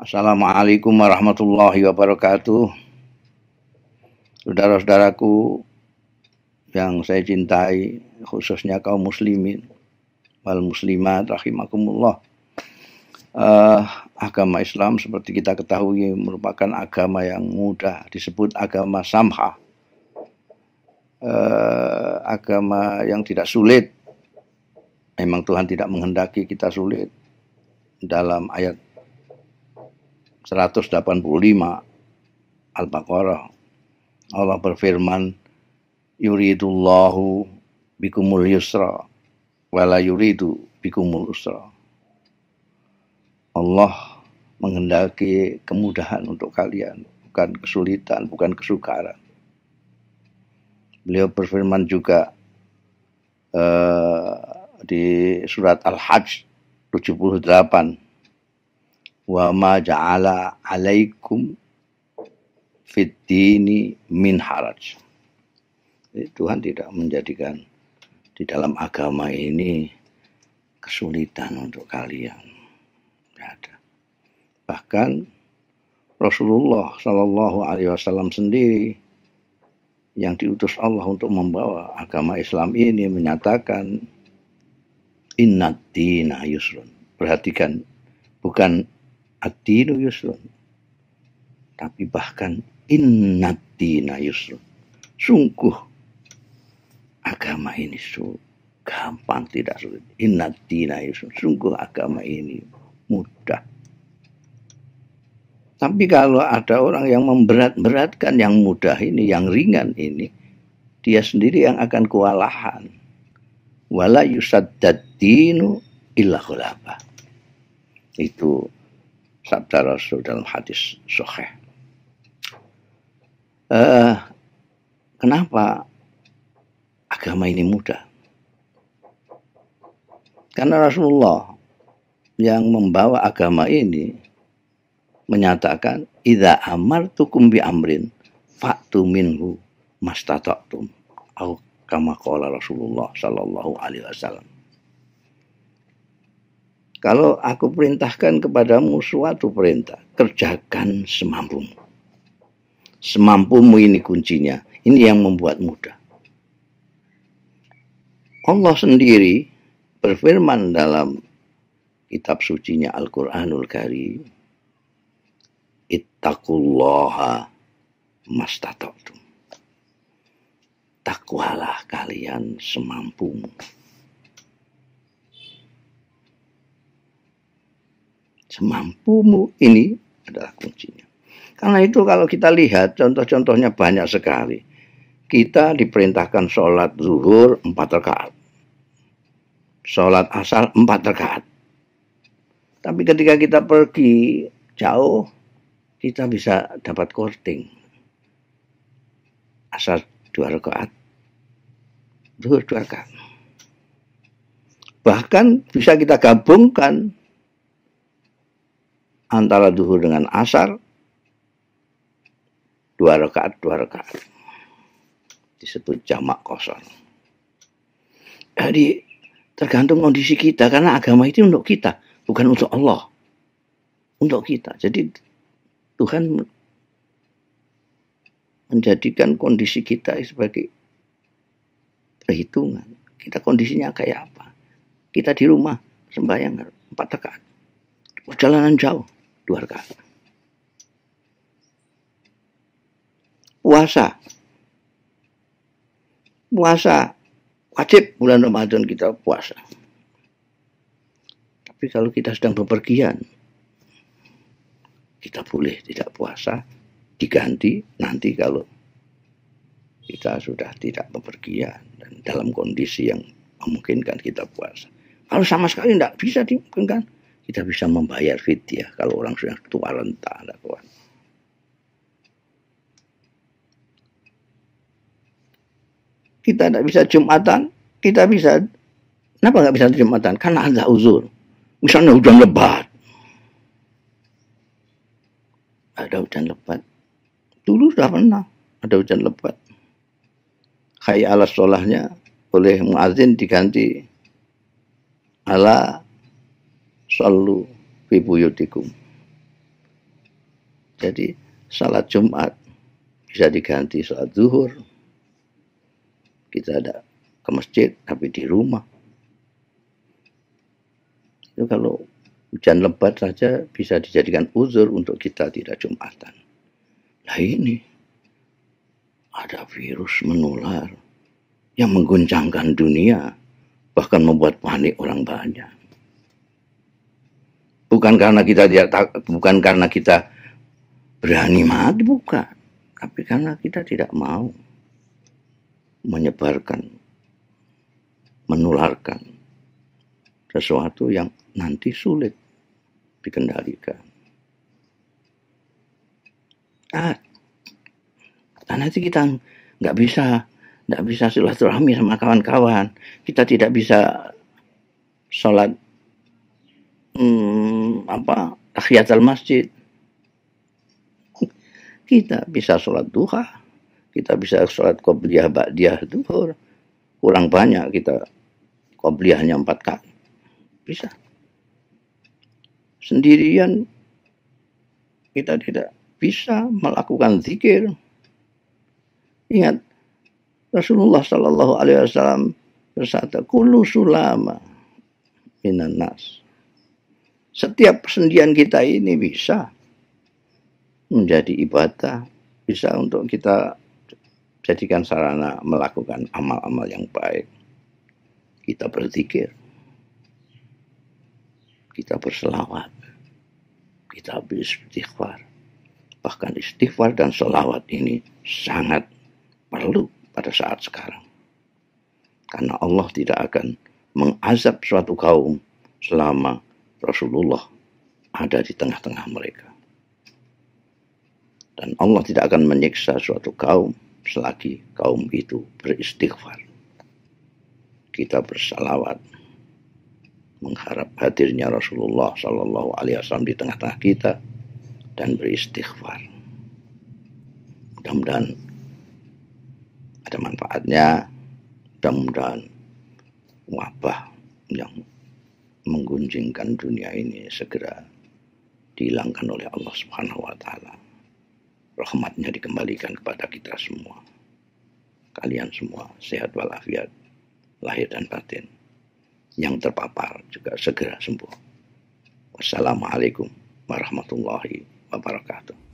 Assalamualaikum warahmatullahi wabarakatuh. Saudara-saudaraku yang saya cintai, khususnya kaum muslimin wal muslimat rahimakumullah. Uh, agama Islam seperti kita ketahui merupakan agama yang mudah disebut agama samha. Uh, agama yang tidak sulit. Memang Tuhan tidak menghendaki kita sulit. Dalam ayat 185 Al-Baqarah. Allah berfirman yuridullahu bikumul yusra wala yuridu bikumul usra. Allah menghendaki kemudahan untuk kalian bukan kesulitan bukan kesukaran. Beliau berfirman juga uh, di surat Al-Hajj 78 wa ma ja'ala alaikum fid dini min haraj. Tuhan tidak menjadikan di dalam agama ini kesulitan untuk kalian. Tidak ada. Bahkan Rasulullah Shallallahu Alaihi Wasallam sendiri yang diutus Allah untuk membawa agama Islam ini menyatakan inna dina yusrun. Perhatikan, bukan ad-dinu. Tapi bahkan inna dina yusrun. Sungguh agama ini su gampang tidak sulit. Inna dina yusrun. Sungguh agama ini mudah. Tapi kalau ada orang yang memberat-beratkan yang mudah ini, yang ringan ini, dia sendiri yang akan kewalahan. Wala yusaddad dinu illa Itu sabda Rasul dalam hadis sahih. Uh, kenapa agama ini mudah? Karena Rasulullah yang membawa agama ini menyatakan idza amartukum bi amrin fa'tu minhu mastata'tum au kama qala Rasulullah sallallahu alaihi wasallam kalau aku perintahkan kepadamu suatu perintah, kerjakan semampumu. Semampumu ini kuncinya. Ini yang membuat mudah. Allah sendiri berfirman dalam kitab sucinya Al-Quranul Karim. Ittaqullaha mastata'tum. Takwalah kalian semampumu. Semampumu ini adalah kuncinya. Karena itu kalau kita lihat contoh-contohnya banyak sekali. Kita diperintahkan sholat zuhur empat rakaat. Sholat asal empat rakaat. Tapi ketika kita pergi jauh, kita bisa dapat korting. Asal dua rakaat. Zuhur dua rakaat. Bahkan bisa kita gabungkan antara duhur dengan asar dua rakaat dua rakaat. Disebut jamak kosong. Jadi tergantung kondisi kita karena agama itu untuk kita bukan untuk Allah. Untuk kita. Jadi Tuhan menjadikan kondisi kita sebagai perhitungan. Kita kondisinya kayak apa? Kita di rumah sembahyang empat rakaat. Perjalanan jauh dua. Puasa. Puasa wajib bulan Ramadan kita puasa. Tapi kalau kita sedang bepergian, kita boleh tidak puasa, diganti nanti kalau kita sudah tidak bepergian dan dalam kondisi yang memungkinkan kita puasa. Kalau sama sekali tidak bisa dimungkinkan, kita bisa membayar fidyah kalau orang sudah tua renta ada. Kita tidak bisa jumatan, kita bisa Kenapa nggak bisa jumatan? Karena ada uzur. Misalnya hujan lebat. Ada hujan lebat. Dulu sudah pernah ada hujan lebat. Hayy ala sholahnya oleh muazin diganti ala sallu fi buyutikum. Jadi salat Jumat bisa diganti salat zuhur. Kita ada ke masjid tapi di rumah. Itu kalau hujan lebat saja bisa dijadikan uzur untuk kita tidak Jumatan. Nah ini ada virus menular yang mengguncangkan dunia bahkan membuat panik orang banyak. Bukan karena kita tidak bukan karena kita berani mati bukan, tapi karena kita tidak mau menyebarkan menularkan sesuatu yang nanti sulit dikendalikan. Ah, nanti kita nggak bisa nggak bisa silaturahmi sama kawan-kawan. Kita tidak bisa sholat hmm, apa tahiyatul masjid. Kita bisa sholat duha, kita bisa sholat qobliyah ba'diyah duhur. Kurang banyak kita qobliyahnya empat kali. Bisa. Sendirian kita tidak bisa melakukan zikir. Ingat Rasulullah Shallallahu Alaihi Wasallam bersabda, "Kulu sulama minan nas." Setiap persendian kita ini bisa menjadi ibadah, bisa untuk kita jadikan sarana melakukan amal-amal yang baik. Kita berzikir, kita berselawat, kita beristighfar. Bahkan istighfar dan selawat ini sangat perlu pada saat sekarang. Karena Allah tidak akan mengazab suatu kaum selama Rasulullah ada di tengah-tengah mereka. Dan Allah tidak akan menyiksa suatu kaum selagi kaum itu beristighfar. Kita bersalawat mengharap hadirnya Rasulullah Shallallahu Alaihi Wasallam di tengah-tengah kita dan beristighfar. Mudah-mudahan ada manfaatnya. Mudah-mudahan wabah yang menggunjingkan dunia ini segera dihilangkan oleh Allah Subhanahu wa taala. Rahmatnya dikembalikan kepada kita semua. Kalian semua sehat walafiat, lahir dan batin. Yang terpapar juga segera sembuh. Wassalamualaikum warahmatullahi wabarakatuh.